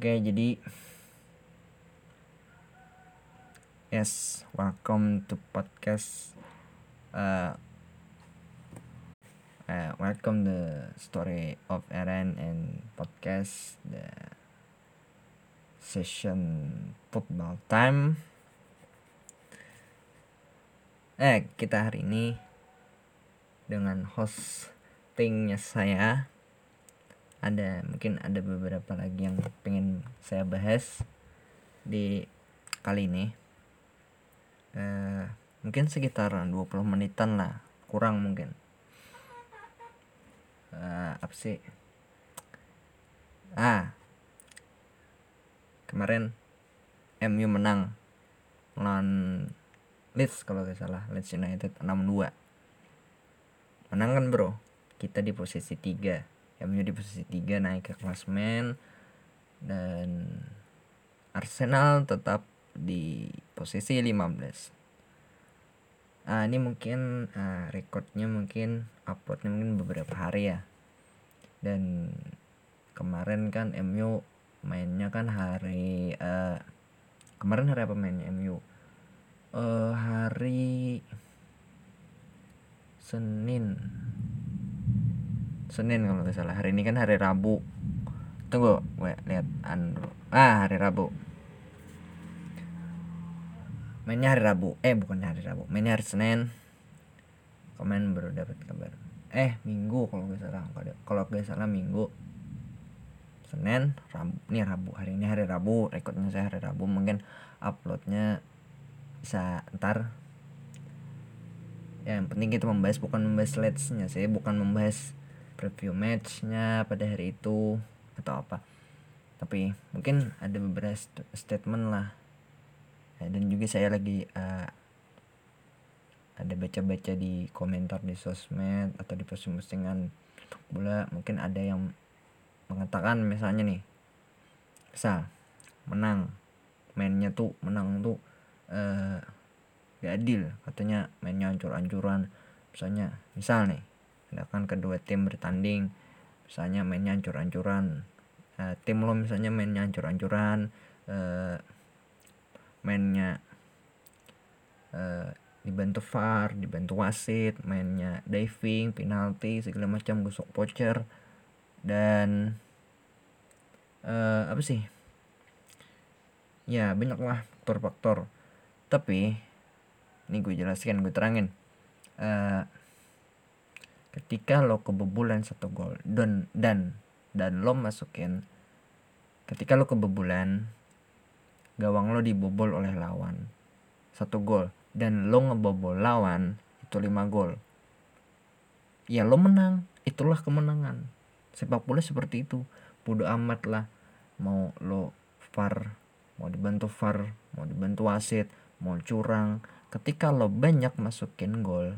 Oke, jadi yes, welcome to podcast. Uh, uh, welcome the story of Aaron and podcast the session football time. Eh, kita hari ini dengan hostingnya saya ada mungkin ada beberapa lagi yang pengen saya bahas di kali ini. Uh, mungkin sekitar 20 menitan lah kurang mungkin. Uh, apa sih? Ah kemarin MU menang lawan Leeds kalau gak salah Leeds United 6-2 menang kan bro? Kita di posisi 3 MU di posisi 3 naik ke klasmen dan Arsenal tetap di posisi 15 ah ini mungkin uh, recordnya mungkin uploadnya mungkin beberapa hari ya. Dan kemarin kan MU mainnya kan hari uh, kemarin hari apa mainnya MU uh, hari Senin Senin kalau nggak salah. Hari ini kan hari Rabu. Tunggu gue lihat Andro ah hari Rabu. Mainnya hari Rabu. Eh bukan hari Rabu. Mainnya hari Senin. Komen baru dapat kabar. Eh Minggu kalau nggak salah. Kalau nggak salah Minggu. Senin Rabu. Nih Rabu. Hari ini hari Rabu. Rekodnya saya hari Rabu. Mungkin uploadnya bisa ntar. Ya yang penting kita membahas bukan membahas leadsnya saya bukan membahas preview matchnya pada hari itu atau apa. Tapi mungkin ada beberapa statement lah. Ya, dan juga saya lagi uh, ada baca-baca di komentar di sosmed atau di posting-postingan bola mungkin ada yang mengatakan misalnya nih misal menang. Mainnya tuh menang tuh uh, gak adil. Katanya mainnya ancur-ancuran misalnya misal nih ada kan kedua tim bertanding misalnya mainnya ancur-ancuran uh, tim lo misalnya mainnya ancur-ancuran uh, mainnya uh, dibantu VAR, dibantu wasit, mainnya diving, penalti, segala macam gosok pocher dan uh, apa sih? Ya banyak lah faktor-faktor. Tapi ini gue jelaskan gue terangin. Uh, ketika lo kebobolan satu gol dan dan dan lo masukin ketika lo kebobolan gawang lo dibobol oleh lawan. Satu gol dan lo ngebobol lawan itu lima gol. Ya lo menang itulah kemenangan. Sepak bola seperti itu. Bodo amat lah. Mau lo far mau dibantu far mau dibantu wasit mau curang. Ketika lo banyak masukin gol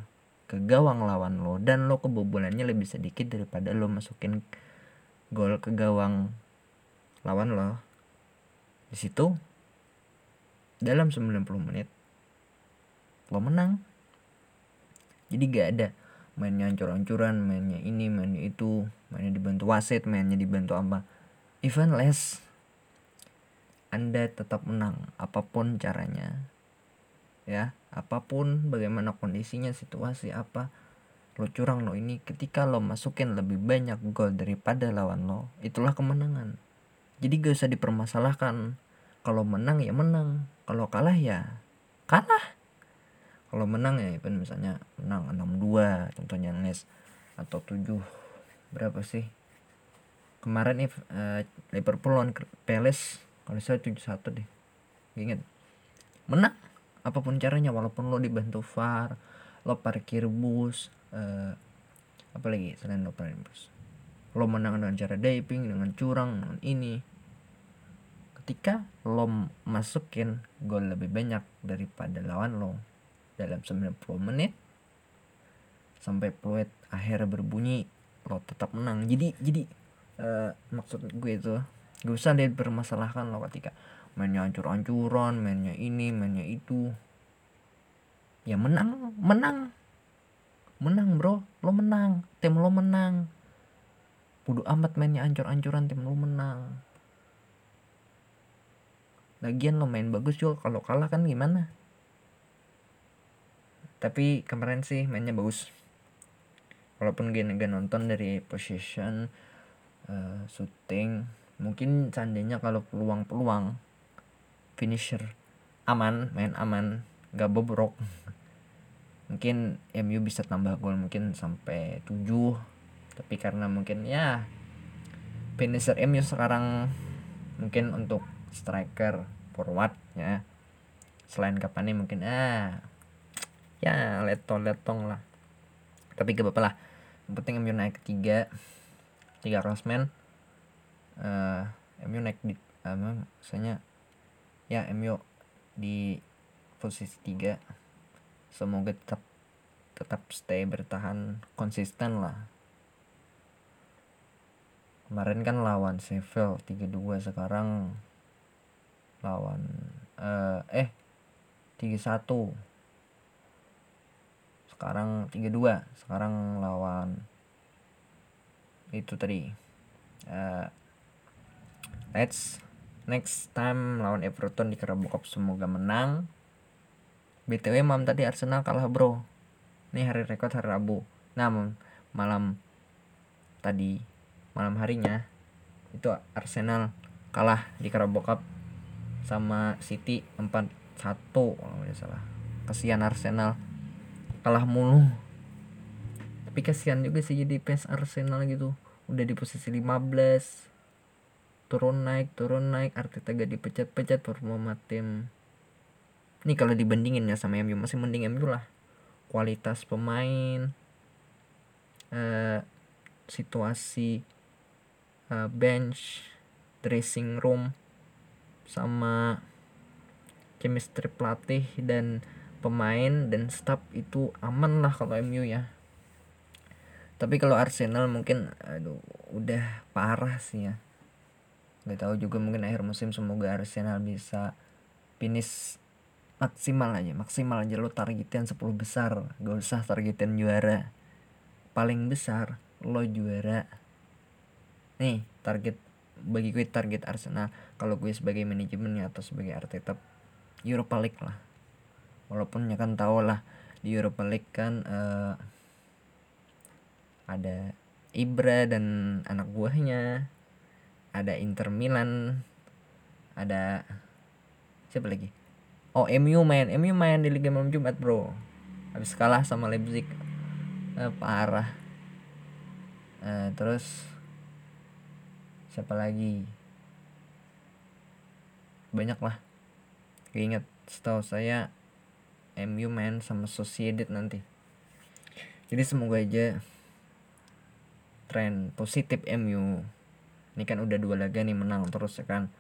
ke gawang lawan lo dan lo kebobolannya lebih sedikit daripada lo masukin gol ke gawang lawan lo. Di situ dalam 90 menit lo menang. Jadi gak ada mainnya ancur-ancuran mainnya ini mainnya itu mainnya dibantu wasit mainnya dibantu apa. Even less anda tetap menang apa pun caranya. Ya apa pun bagaimana kondisinya situasi apa lo curang lo ini ketika lo masukin lebih banyak gol daripada lawan lo itulah kemenangan. Jadi gak usah dipermasalahkan. Kalau menang ya menang. Kalau kalah ya kalah. Kalau menang ya even misalnya menang 6-2 contohnya Nes atau 7 berapa sih? Kemarin nih uh, Liverpool lawan Palace kalau saya 7-1 deh. Inget menang apa pun caranya walaupun lo dibantu VAR lo parkir bus uh, apa lagi selain lo parkir bus? Lo menang dengan cara diving dengan curang dengan ini. Ketika lo masukin gol lebih banyak daripada lawan lo dalam 90 menit sampai peluit akhir berbunyi lo tetap menang. Jadi jadi uh, maksud gue itu gak usah dipermasalahkan lo ketika mainnya ancur-ancuran mainnya ini mainnya itu. Ya menang menang. Menang bro. Lo menang tim lo menang. Bodo amat mainnya ancur-ancuran tim lo menang. Lagian lo main bagus juga kalau kalah kan gimana? Tapi kemarin sih mainnya bagus. Walaupun gue gak nonton dari position uh, shooting mungkin seandainya kalau peluang-peluang finisher. Aman main aman gak bobrok. Mungkin MU bisa tambah gol mungkin sampai 7 tapi karena mungkin ya finisher MU sekarang mungkin untuk striker forward ya. Selain kapan nih mungkin ah ya letong letong lah. Tapi gak apa-apa lah. Yang penting MU naik ketiga tiga klasmen uh, eh, MU naik di apa uh, misalnya ya MU di posisi tiga. Semoga tetap tetap stay bertahan konsisten lah. Kemarin kan lawan Sheffield 3-2 sekarang lawan uh, eh 3-1 sekarang 3-2 sekarang lawan itu tadi uh, let's next time lawan Everton di Carabao semoga menang. BTW mam tadi Arsenal kalah bro. Ini hari rekod hari Rabu. Nah malam tadi malam harinya itu Arsenal kalah di Carabao sama City 4-1 kalau tidak salah. Kasihan Arsenal. Kalah mulu. Tapi kasihan juga sih jadi fans Arsenal gitu. Udah di posisi 15 turun naik turun naik Arteta gak dipecat-pecat performa tim ini kalau dibandingin ya sama MU masih mending MU lah. Kualitas pemain uh, situasi uh, bench dressing room sama chemistry pelatih dan pemain dan staff itu aman lah kalau MU ya. Tapi kalau Arsenal mungkin aduh udah parah sih ya nggak tahu juga mungkin akhir musim semoga Arsenal bisa finish maksimal aja maksimal aja. Lo targetin 10 besar gak usah targetin juara. Paling besar lo juara. Nih target bagi gue target Arsenal. Kalau gue sebagai manajemen atau sebagai Arteta Europa League lah. Walaupun ya kan tau lah di Europa League kan uh, ada Ibra dan anak buahnya ada Inter Milan ada siapa lagi? Oh MU main MU main di Liga Malam Jumat bro. Habis kalah sama Leipzig uh, parah. Uh, terus siapa lagi? Banyak lah ingat setahu saya MU main sama Sociedad nanti. Jadi semoga aja tren positif MU ini kan udah dua laga nih menang terus ya kan.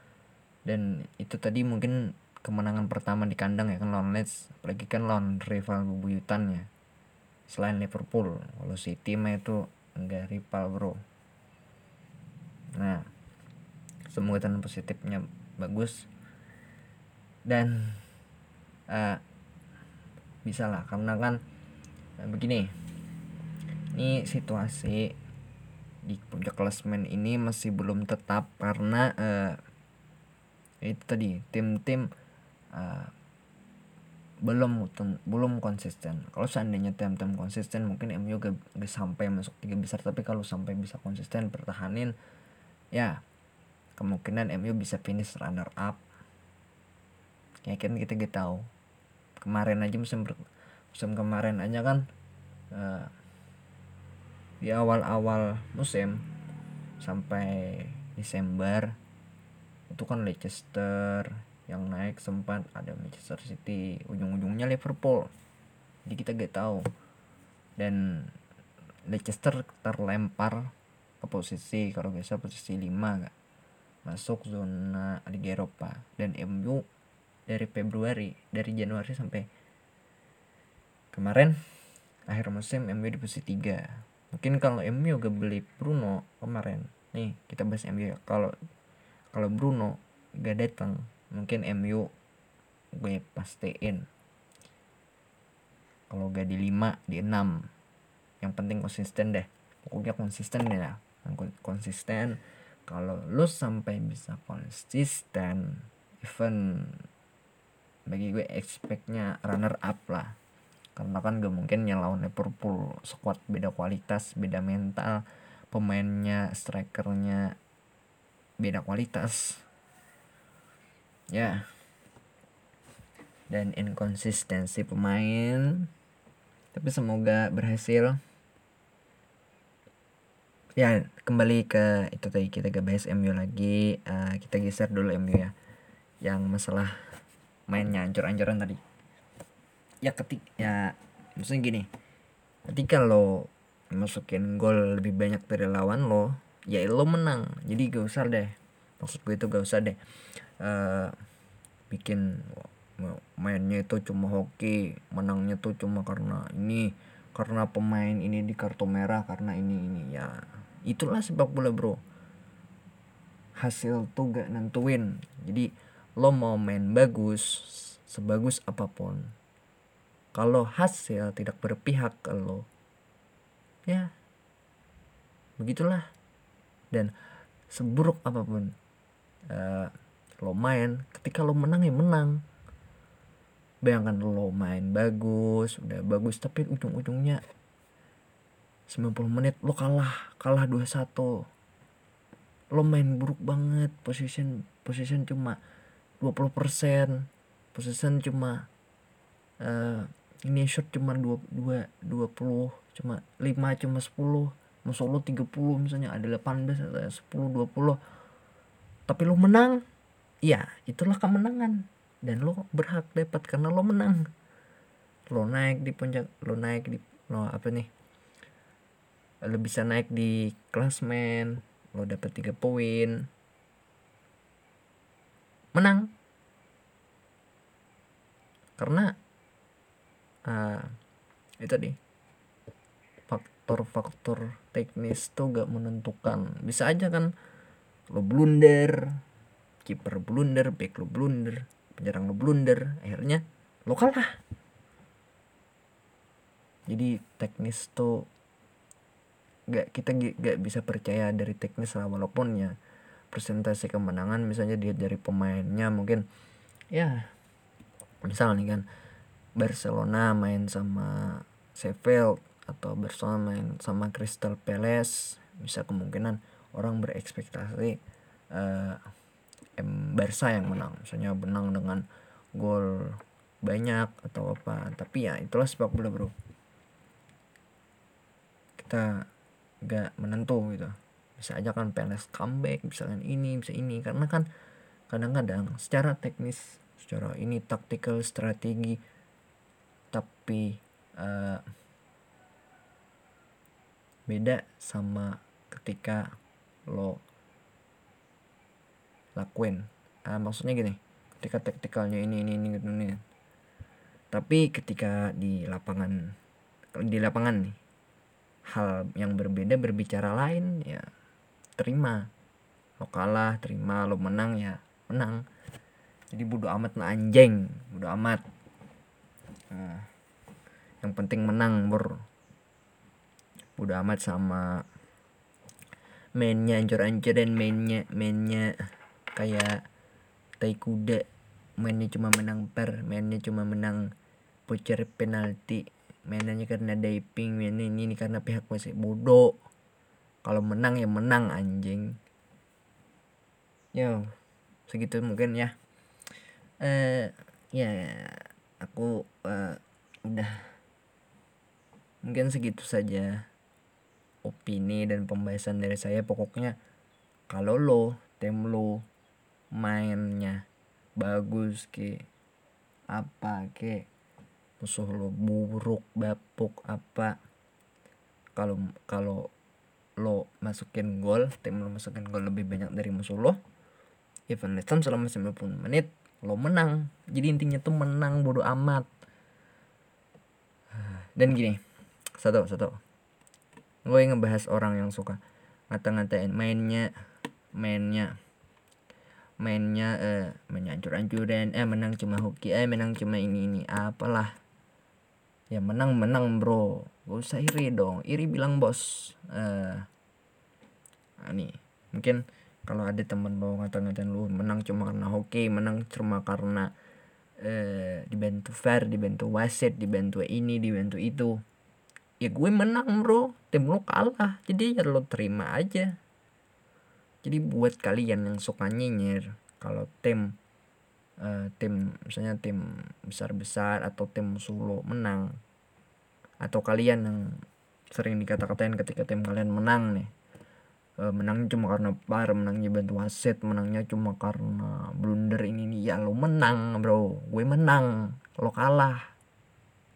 Dan itu tadi mungkin kemenangan pertama di kandang ya kan lawan Leeds. Apalagi kan lawan rival bebuyutan ya. Selain Liverpool kalau City mah itu enggak rival bro. Nah semoga tren positifnya bagus. Dan uh, bisa lah karena kan nah begini. Ini situasi di puncak klasmen ini masih belum tetap karena uh, itu tadi tim-tim uh, belum belum konsisten. Kalau seandainya tim-tim konsisten mungkin MU gak, gak sampai masuk tiga besar. Tapi kalau sampai bisa konsisten pertahanin ya kemungkinan MU bisa finish runner up. Ya kan kita gak tahu. Kemarin aja musim musim kemarin aja kan uh, di awal-awal musim sampai Desember itu kan Leicester yang naik sempat ada Manchester City ujung-ujungnya Liverpool. Jadi kita gak tahu. Dan Leicester terlempar ke posisi kalau biasa posisi 5 gak masuk zona Liga Eropa. Dan MU dari Februari dari Januari sampai kemarin akhir musim MU di posisi 3 mungkin kalau MU gak beli Bruno kemarin. Nih kita bahas MU ya. Kalau kalau Bruno gak datang mungkin MU gue pastiin. Kalau gak di 5 di 6 yang penting konsisten deh. Pokoknya konsisten deh lah. Konsisten. Kalau lu sampai bisa konsisten even bagi gue expectnya runner up lah karena kan gak mungkin nyelawan Liverpool squad beda kualitas beda mental pemainnya strikernya beda kualitas. Ya. Dan inkonsistensi pemain. Tapi semoga berhasil. Ya kembali ke itu tadi kita gak bahas MU lagi. Uh, kita geser dulu MU ya. Yang masalah mainnya ancur-ancuran tadi ya ketik ya maksudnya gini. Ketika lo masukin gol lebih banyak dari lawan lo ya lo menang. Jadi gak usah deh. Maksud gue itu gak usah deh. Uh, bikin mainnya itu cuma hoki menangnya tuh cuma karena ini karena pemain ini di kartu merah karena ini ini ya. Itulah sepak bola bro. Hasil tuh gak nentuin. Jadi lo mau main bagus sebagus apa pun kalau hasil tidak berpihak ke lo ya begitulah. Dan seburuk apa pun uh, lo main ketika lo menang ya menang. Bayangkan lo main bagus udah bagus tapi ujung-ujungnya 90 menit lo kalah kalah 2-1 lo main buruk banget position position cuma 20% position cuma uh, ini shot cuma dua dua dua puluh cuma lima cuma sepuluh masuk lo tiga puluh misalnya ada delapan belas ada sepuluh dua puluh. Tapi lo menang. Iya itulah kemenangan. Dan lo berhak dapat karena lo menang. Lo naik di puncak lo naik di lo apa nih? Lo bisa naik di klasmen lo dapat tiga poin. Menang. Karena uh, itu tadi faktor-faktor teknis tuh gak menentukan. Bisa aja kan lo blunder kiper blunder back lo blunder penyerang lo blunder akhirnya lo kalah. Jadi teknis tuh gak kita gak bisa percaya dari teknis lah walaupun ya presentasi kemenangan misalnya dilihat dari pemainnya mungkin ya misal nih kan Barcelona main sama Sheffield atau Barcelona main sama Crystal Palace bisa kemungkinan orang berekspektasi uh, M Barca yang menang. Misalnya menang dengan gol banyak atau apa. Tapi ya itulah sepak bola bro. Kita gak menentu gitu. Bisa aja kan Palace comeback misalkan ini bisa ini. Karena kan kadang-kadang secara teknis secara ini tactical strategi tapi uh, beda sama ketika lo lakuin. Uh, maksudnya gini ketika taktikalnya ini ini ini gitu nih tapi ketika di lapangan di lapangan nih hal yang berbeda berbicara lain ya terima. Lo kalah terima. Lo menang ya menang. Jadi bodo amat lah anjing. Bodo amat nah, yang penting menang bro udah amat sama mainnya ancur-ancuran mainnya mainnya kayak tai kuda mainnya cuma menang per mainnya cuma menang voucher penalti. Mainnya karena diving mainnya ini, ini karena pihak masih bodoh. Kalau menang ya menang anjing. Yo segitu mungkin ya. Eh uh, ya aku uh, udah mungkin segitu saja opini dan pembahasan dari saya. Pokoknya kalau lo tim lo mainnya bagus ke apa ke musuh lo buruk bapuk apa kalau kalau lo masukin gol tim lo masukin gol lebih banyak dari musuh lo even time selama 90 menit lo menang. Jadi intinya tuh menang bodo amat. Dan gini satu satu. Gue ngebahas orang yang suka ngata-ngatain. Mainnya mainnya mainnya eh mainnya ancur-ancuran eh menang cuma hoki. Eh menang cuma ini ini apalah. Ya menang menang bro. Gak usah iri dong. Iri bilang bos. Eh ini mungkin kalau ada temen lo ngata-ngatain lu menang cuma karena hoki menang cuma karena eh, dibantu fair dibantu wasit dibantu ini dibantu itu. Ya gue menang bro. Tim lo kalah. Jadi ya lo terima aja. Jadi buat kalian yang suka nyinyir kalau tim uh, tim misalnya tim besar-besar atau tim solo menang atau kalian yang sering dikata-katain ketika tim kalian menang nih menangnya cuma karena par menangnya bantu wasit menangnya cuma karena blunder ini nih ya lo menang bro. Gue menang lo kalah.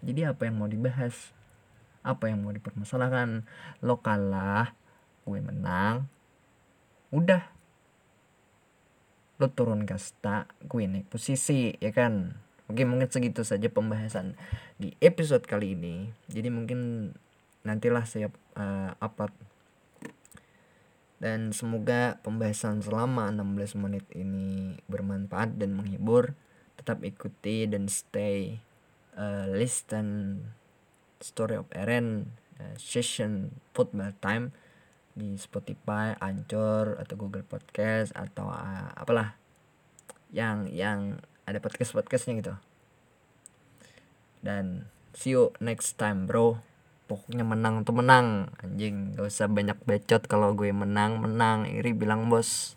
Jadi apa yang mau dibahas? Apa yang mau dipermasalahkan? Lo kalah gue menang. Udah. Lo turun kasta gue naik posisi ya kan? Oke mungkin segitu saja pembahasan di episode kali ini. Jadi mungkin nantilah saya uh, upload dan semoga pembahasan selama 16 menit ini bermanfaat dan menghibur tetap ikuti dan stay uh, listen Story of Eren uh, session football time di Spotify, Anchor atau Google Podcast atau uh, apalah yang yang ada podcast podcastnya gitu. Dan see you next time bro. Pokoknya menang tuh menang anjing. Gak usah banyak bacot kalau gue menang menang. Iri bilang bos